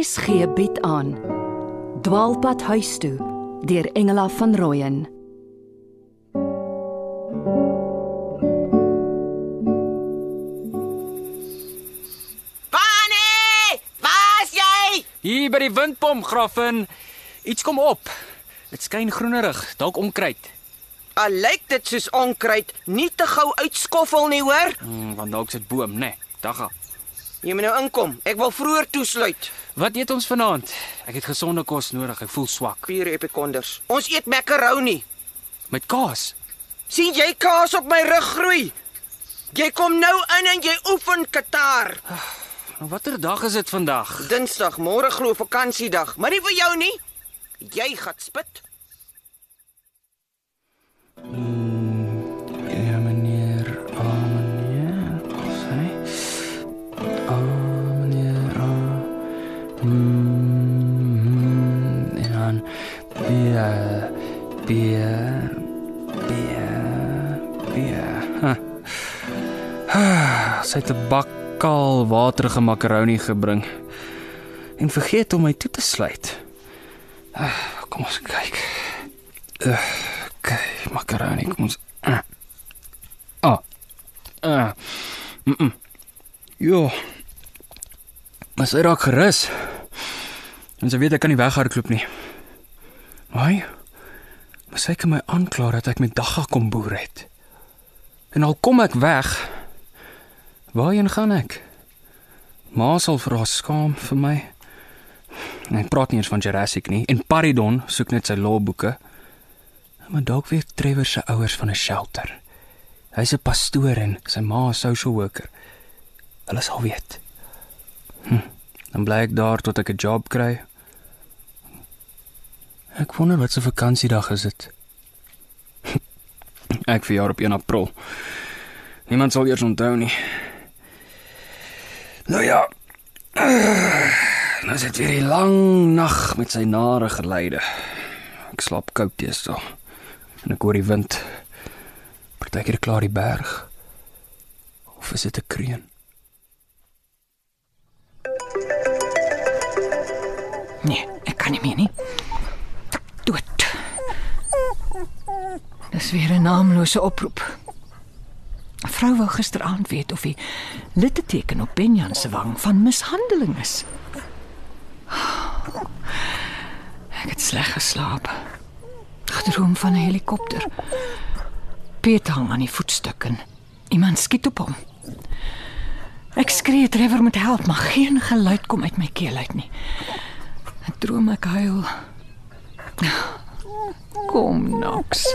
RSG bied aan Dwaalpad huis toe deur Engela van Rooyen Fanny! Waar's jy? Hier by die windpomp, graffin. Iets kom op. Dit skyn groenerig, dalk onkruid. Al lyk dit soos onkruid, nie te gou uitskoffel nie, hoor? Hmm, want dalk sit boom, né? Nee, Dagga. Jy moet nou inkom. Ek wil vroeër toesluit. Wat eet ons vanaand? Ek het gesonde kos nodig. Ek voel swak. Vier epikonders. Ons eet macaroni. Met kaas. sien jy kaas op my rug groei? Jy kom nou in en jy oefen Qatar. Nou, Watter dag is dit vandag? Dinsdag, môre glo vakansiedag, maar nie vir jou nie. Jy gaan spit. Ja, Sy het 'n bakkal waterige makaroni gebring en vergeet om my toe te sluit. Ah, Kom ons kyk. Uh, kyk, makaroni, kom ons. Ah. Ah. Ah. Mm. -mm. Jo. Maar sy raak gerus. En sy weet ek kan nie weghardloop nie. Haai. Maar sy kan my aankla dat ek met dagga kom boer het. En al kom ek weg, waarheen gaan ek? Ma sal vir haar skaam vir my. Ek praat nie eens van Jurassic nie. En Paridon soek net sy lawboeke. Maar dalk weet Trevor se ouers van 'n shelter. Hy's 'n pastoor en sy ma 'n social worker. Hulle sal weet. Hm, dan bly ek daar tot ek 'n job kry. Ek wonder wat se vakansiedag is dit. ek verjaar op 1 April. Niemand sal eers onthou nie. Nou ja. Nou is dit weer 'n lang nag met sy nare geleide. Ek slaap koud teestel. En ek hoor die wind. Partykeer klaar die berg. Of is dit 'n kreun? Nee, ek kan nie meer nie. Dood. Dis weer 'n naamlose oproep. Vrou wou gisteraand weet of die litteteken op Benjan se wang van mishandeling is. Ek het sleg geslaap. Gedroom van 'n helikopter. Piet hang aan die voetstuk en iemand skiet op hom. Ek skree Trevor moet help, maar geen geluid kom uit my keel uit nie. Ek droom ek huil. Kom Nox.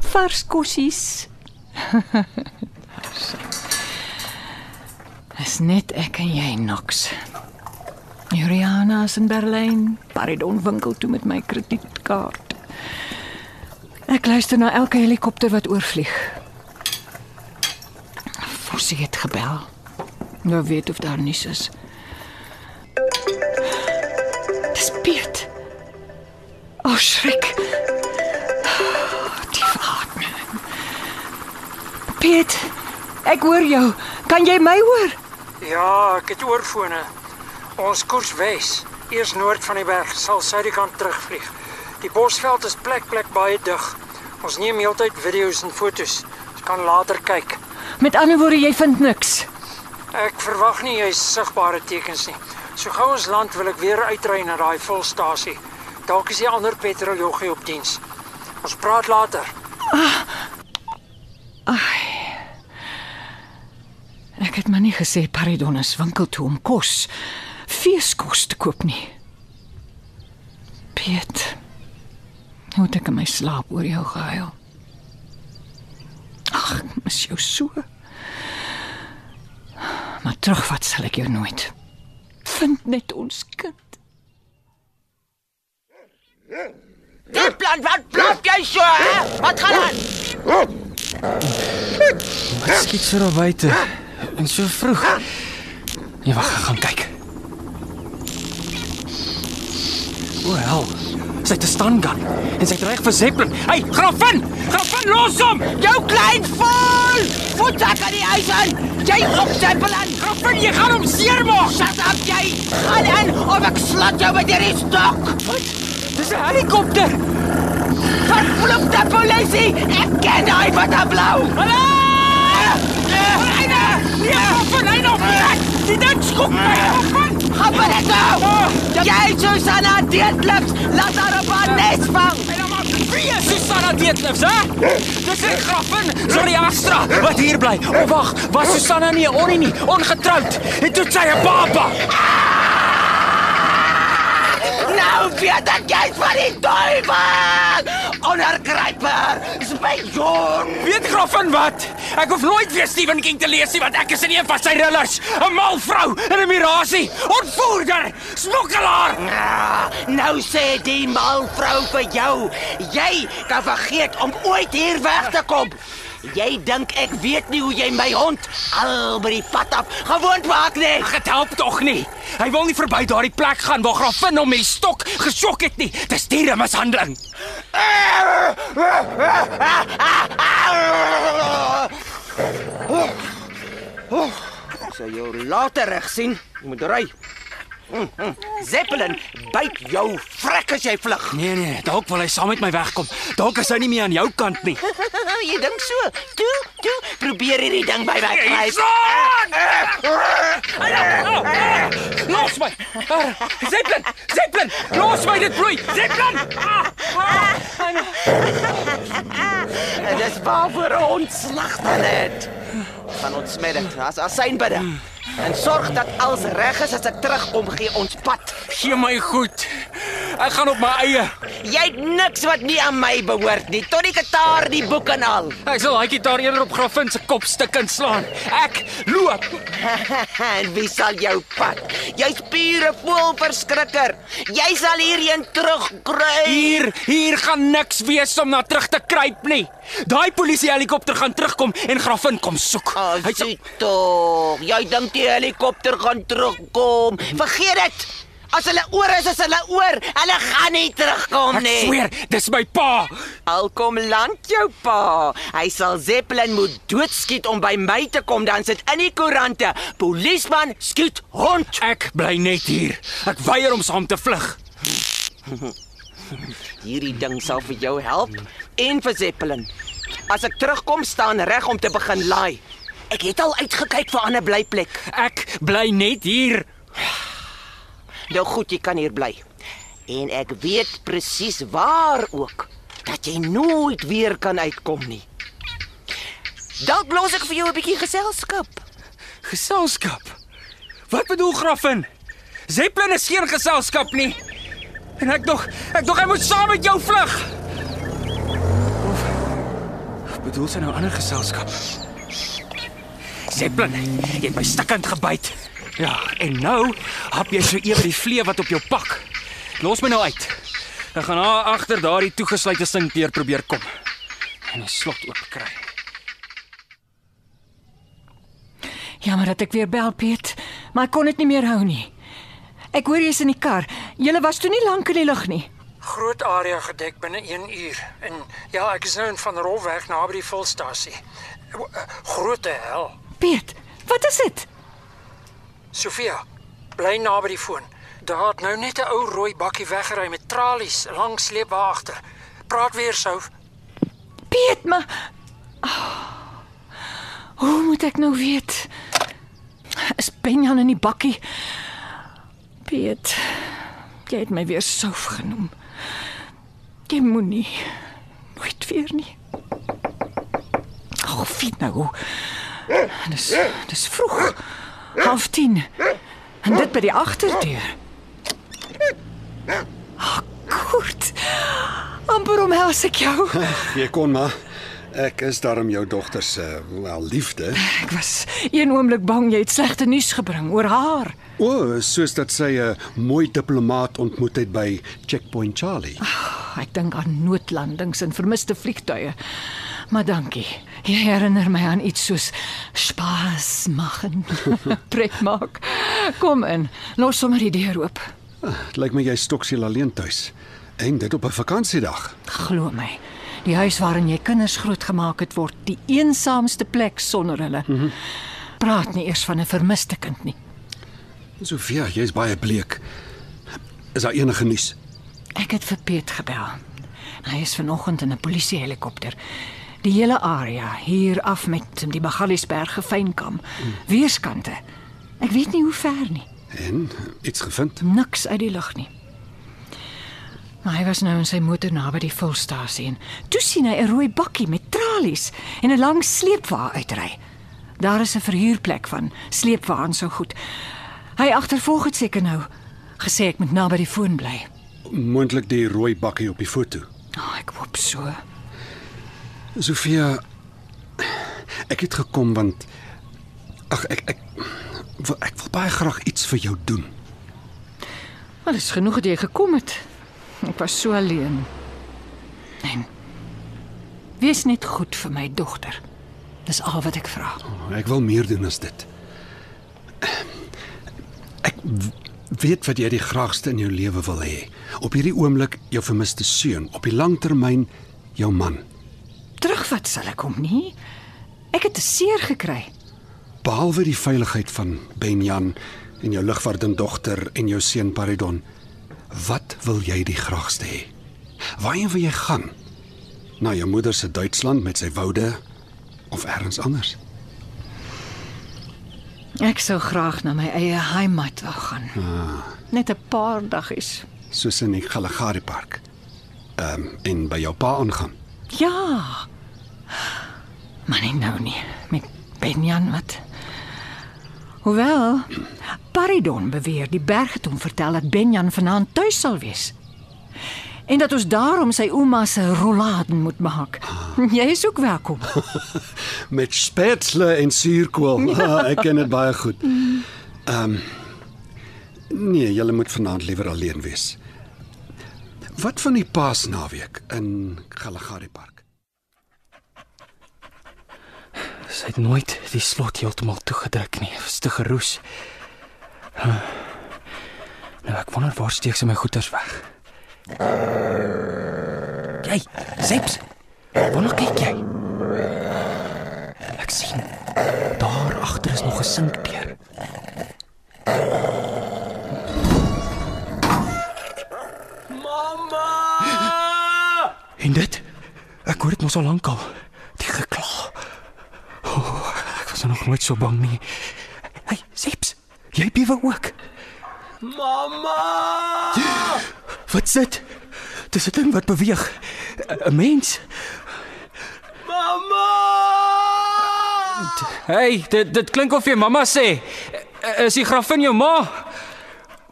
Vars kossies. Is net ek en jy Nox. Juliana is in Berlyn. Paridon winkel toe met my kredietkaart. Ek luister na elke helikopter wat oorvlieg. Fossie het gebel. Nou weet of daar nuus is. Dis Piet. O, oh, schrik. Die adem. Piet, ek hoor jou. Kan jy my hoor? Ja, ek het oorfone. Ons koers wes. Eers noord van die berg, sal suidekant terugvlieg. Die bosveld is plek plek baie dig. Ons neem heeltyd video's en fotos. Ons kan later kyk. Met ander woorde, jy vind niks. Ek verwag nie jy's sigbare tekens nie. So gou ons land wil ek weer uitry na daai volstasie. Dalk is die ander petroljoggie op diens. Ons praat later. Ek het maar nie gesê Paridon is winkel toe om kos, feeskos te koop nie. Piet. Hoe het ek in my slaap oor jou gehuil? Ag, ek mis jou so. Maar terugvat sal ek jou nooit. Vind net ons kind. Dit plan wat blaf jy so, hè? Wat gaan aan? Skiet so daar buite. En so vroeg. Nee, wag, ek gaan kyk. O, hel. Sy het 'n stun gun en sy dreig vir Zeppelin. Hey, Graffin! Graffin, los hom! Jou klein! Voel! Voet sak aan die ys in. Jy op Zeppelin. Graffin, jy gaan hom seermaak. Shut up jy. Gaan in of ek slat jou met hierdie stok. Dis 'n helikopter. Vervloek die polisie. Ek ken daai wat daar blou. Hallo! Ryne! Nee, Graffin, hy nog net. Die ding skok my. Graffin. Gaan maar net nou. Jy Susanna Deetlips, laat haar op haar nes vang. Wie is Susanna Deetlefs, hè? Dis ek Graffin, sorry Astra, wat hier bly. O oh, wag, was Susanna nie onnie nie, ongetroud. En toe sy 'n baba. Nou weet ek jy's van die duiwel. Ondergryper. Spion. Weet Graffin wat? Ek hoef nooit weer Stephen King te lees nie want ek is in een van sy rillers, 'n mal vrou in 'n mirasie, ontvoerder, smokkelaar. Ah, Nou sê die mal vrou vir jou, jy kan vergeet om ooit hier weg te kom. Jy dink ek weet nie hoe jy my hond al by die pad af gewoond maak nie. Ag, dit help tog nie. Hy wil nie verby daardie plek gaan waar Graffin hom met die stok gesjok het nie. Dis diere mishandeling. Sal jou later reg sien. Jy moet ry. Mm, mm. Zeppelin byt jou vrek as jy vlug. Nee nee, dalk wil hy saam met my wegkom. Dalk is hy nie meer aan jou kant nie. jy dink so. Toe, toe, probeer hierdie ding by my kry. Los my. Ah, Zeppelin, Zeppelin, los my dit bloei. Zeppelin. Ah, En dis waarvoor ons slag dan het. Van ons middag, as as syn bidde. En sorg dat alles reg is as ek terugkom gee ons pad. Gee my goed. Ek gaan op my eie. Jy het niks wat nie aan my behoort nie. Tot die gitaar, die boek en al. Ek sal daai gitaar eerder op Graffin se kop stik en slaan. Ek loop. en wie sal jou pad? Jy's pure voelverskrikker. Jy sal hierheen terugkry. Hier, hier gaan niks wees om na terug te kruip nie. Daai polisie helikopter gaan terugkom en Graffin kom soek. Oh, Hy sê tog. Jy dink die helikopter gaan terugkom. Vergeet dit. As hulle oor is, is hulle oor. Hulle gaan nie terugkom Ek nie. sweer, dis my pa. Al kom land jou pa. Hy sal Zeppelin moet doodskiet om by my te kom dan sit in die koerante. Polisieman skiet hond. Ek bly net hier. Ek weier om saam te vlug. Hierdie ding sal vir jou help en vir Zeppelin. As ek terugkom staan reg om te begin laai. Ek het al uitgekyk vir 'n ander blyplek. Ek bly net hier. Nou goed, jy kan hier bly. En ek weet presies waar ook dat jy nooit weer kan uitkom nie. Dalk los ek vir jou 'n bietjie geselskap. Geselskap. Wat bedoel Graffin? Zeppelin is geen geselskap nie. En ek dog, ek dog hy moet saam met jou vlug. Of bedoel sy nou ander geselskap? Zeppelin, jy het my stikkend gebyt. Ja, en nou hap jy so ewe die vlee wat op jou pak. Los my nou uit. Ek gaan haar agter daardie toegesluite sinkdeur probeer kom en 'n slot oop kry. Jammer dat ek weer bel, Piet, maar ek kon dit nie meer hou nie. Ek hoor jy's in die kar. Julle was toe nie lank in die lug nie. Groot area gedek binne 1 uur. En ja, ek is nou in van Rolweg naby die volstasie. Groot hel. Piet, wat is dit? Sofia, bly naby die foon. Daar het nou net 'n ou rooi bakkie weggery met tralies langs sleep waar agter. Praat weer sou. Piet, maar oh, Hoe moet ek nou weet? Is Benjan in die bakkie? Piet, jy het my weer souf genoem. Jy moenie nooit weer nie. Ag, fiet nou. Dis dis vroeg. Half 10. En dit by die agterdeur. Ag, goed. Amper omhels ek jou. Jy kon maar. Ek is daarom jou dogter se wel liefde. Ek was een oomblik bang jy het slegte nuus gebring oor haar. O, soos dat sy 'n mooi diplomaat ontmoet het by Checkpoint Charlie. Ek dink aan noodlandings en vermiste vliegtuie. Maar dankie. Jy herinner my aan iets soos spaas machen. Pret maak. Kom in. Los sommer die deur oop. Dit lyk my jy stoksiel alleen tuis. En dit op 'n vakansiedag. Glo my. Die huis waarin jy kinders grootgemaak het word die eensaamste plek sonder hulle. Mm -hmm. Praat nie eers van 'n vermiste kind nie. Sofia, jy's baie bleek. Is daar enige nuus? Ek het vir Piet gebel. Hy is vanoggend in 'n polisiehelikopter. Die hele area hier af met die Magaliesberg gefynkam. Mm. Weerskante. Ek weet nie hoe ver nie. En iets gevind? Niks uit die lug nie. Maar hy was nou in sy motor naby die fulstasie en toe sien hy 'n rooi bakkie met tralies en 'n lang sleepwa uitry. Daar is 'n verhuurplek van sleepwa en so goed. Hy agtervolg dit seker nou. Gesê ek moet naby die foon bly. Moontlik die rooi bakkie op die foto. Oh, ek hoop so. Sofia, ek het gekom want ag ek ek wil ek wil baie graag iets vir jou doen. Maar dis genoeg dat jy gekom het. Ek was so alleen. En wees net goed vir my dogter. Dis al wat ek vra. Oh, ek wil meer doen as dit. Ek weet wat jy die graagste in jou lewe wil hê. Op hierdie oomblik jou vermiste seun, op die langtermyn jou man. Terugvat sal ek hom nie. Ek het te seer gekry. Behalwe die veiligheid van Benjan en jou ligvaardende dogter en jou seun Paridon, wat wil jy die graagste hê? Waarheen wil jy gaan? Na jou moeder se Duitsland met sy woude of elders anders? Ek sou graag na my eie heimat wou gaan. Net 'n paar dagies. Soos in die Kalahari Park. Ehm um, en by jou pa aangaan. Ja. Maar nie nou nie met Benjan wat. Hoewel Paridon beweer die berg het hom vertel dat Benjan vanaand tuis sal wees. En dat ons daarom sy ouma se rolladen moet maak. Jy is ook welkom. Met spätzle en suurkool. Ja. ek ken dit baie goed. Ehm um, Nee, julle moet vanaand liewer alleen wees. Wat van die Paasnaweek in Kalahari Park? Sy het nooit die slot heeltemal toegedruk nie. Dit was te geroes. Huh. Nou ek wonder waar steek sy my goeders weg. Jy, Seps. Waar kyk jy? Ek sien. Daar agter is nog 'n sinkdeur. Mamma! En dit? Ek hoor dit mos al lankal. Die gekla. Oh, ek was nog nooit so bang nie. Hey, Seps, jy bewe ook. Mamma! Wat is dit? Dis 'n ding wat beweeg. 'n- Mens. Mamma! Hey, dit dit klink of jy mamma sê. Is die graf van jou ma?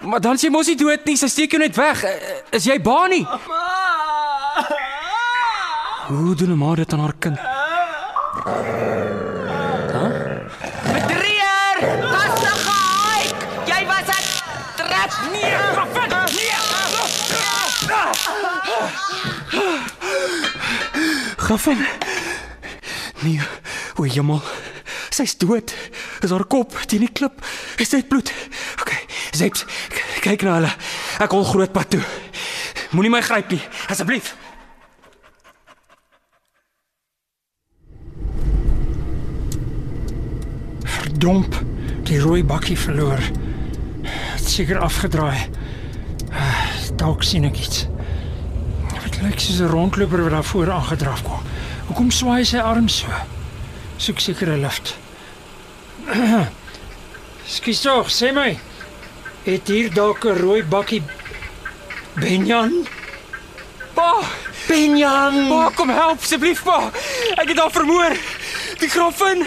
Maar dan sê mos nie dood nie, sy steek jou net weg. Is jy baan nie? Hoe doen 'n ma dit aan haar kind? Bedrieger! Lastig gehaik! Jy was 'n trap. Nee, gevin. Gaffin. Nee, o jemmel. Sy's dood. Dis haar kop teen die klip. Is dit bloed? OK, Zeps, k- kyk na hulle. Ek hol groot pad toe. Moenie my gryp nie, asseblief. Verdomp, die rooi bakkie verloor. Het seker afgedraai. Ah, Dalk sien ek iets. Lyk soos 'n rondloper wat daar voor aangedraf kom. Hoekom swaai sy arm so? Soek seker 'n lift. Skus tog, sê my. Het hier dalk 'n rooi bakkie Benjan? Pa, Benjan! pa, kom help asseblief, pa. Ek het haar vermoor. Die graffin.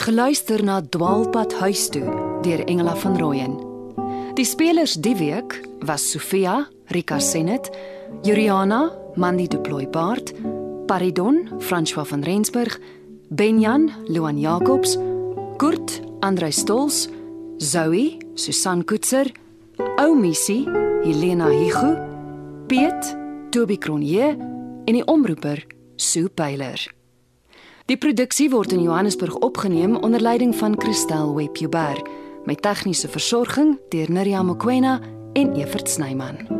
Geluister na Dwaalpad huis toe deur Engela van Rooyen. Die spelers die week was Sofia, Rika Senet, Juliana, Mandy Du Plooipaard, Paridon, François van Rensburg, Benjan, Luan Jacobs, Kurt, Andrei Stols, Zoe, Susan Koetser, Oumissie, Helena Higu, Piet, Toby Cronje en die omroeper Sue Pyler. Die produksie word in Johannesburg opgeneem onder leiding van Christel Webjuber met tegniese versorging deur Neriya Mkwena en Evert Snyman.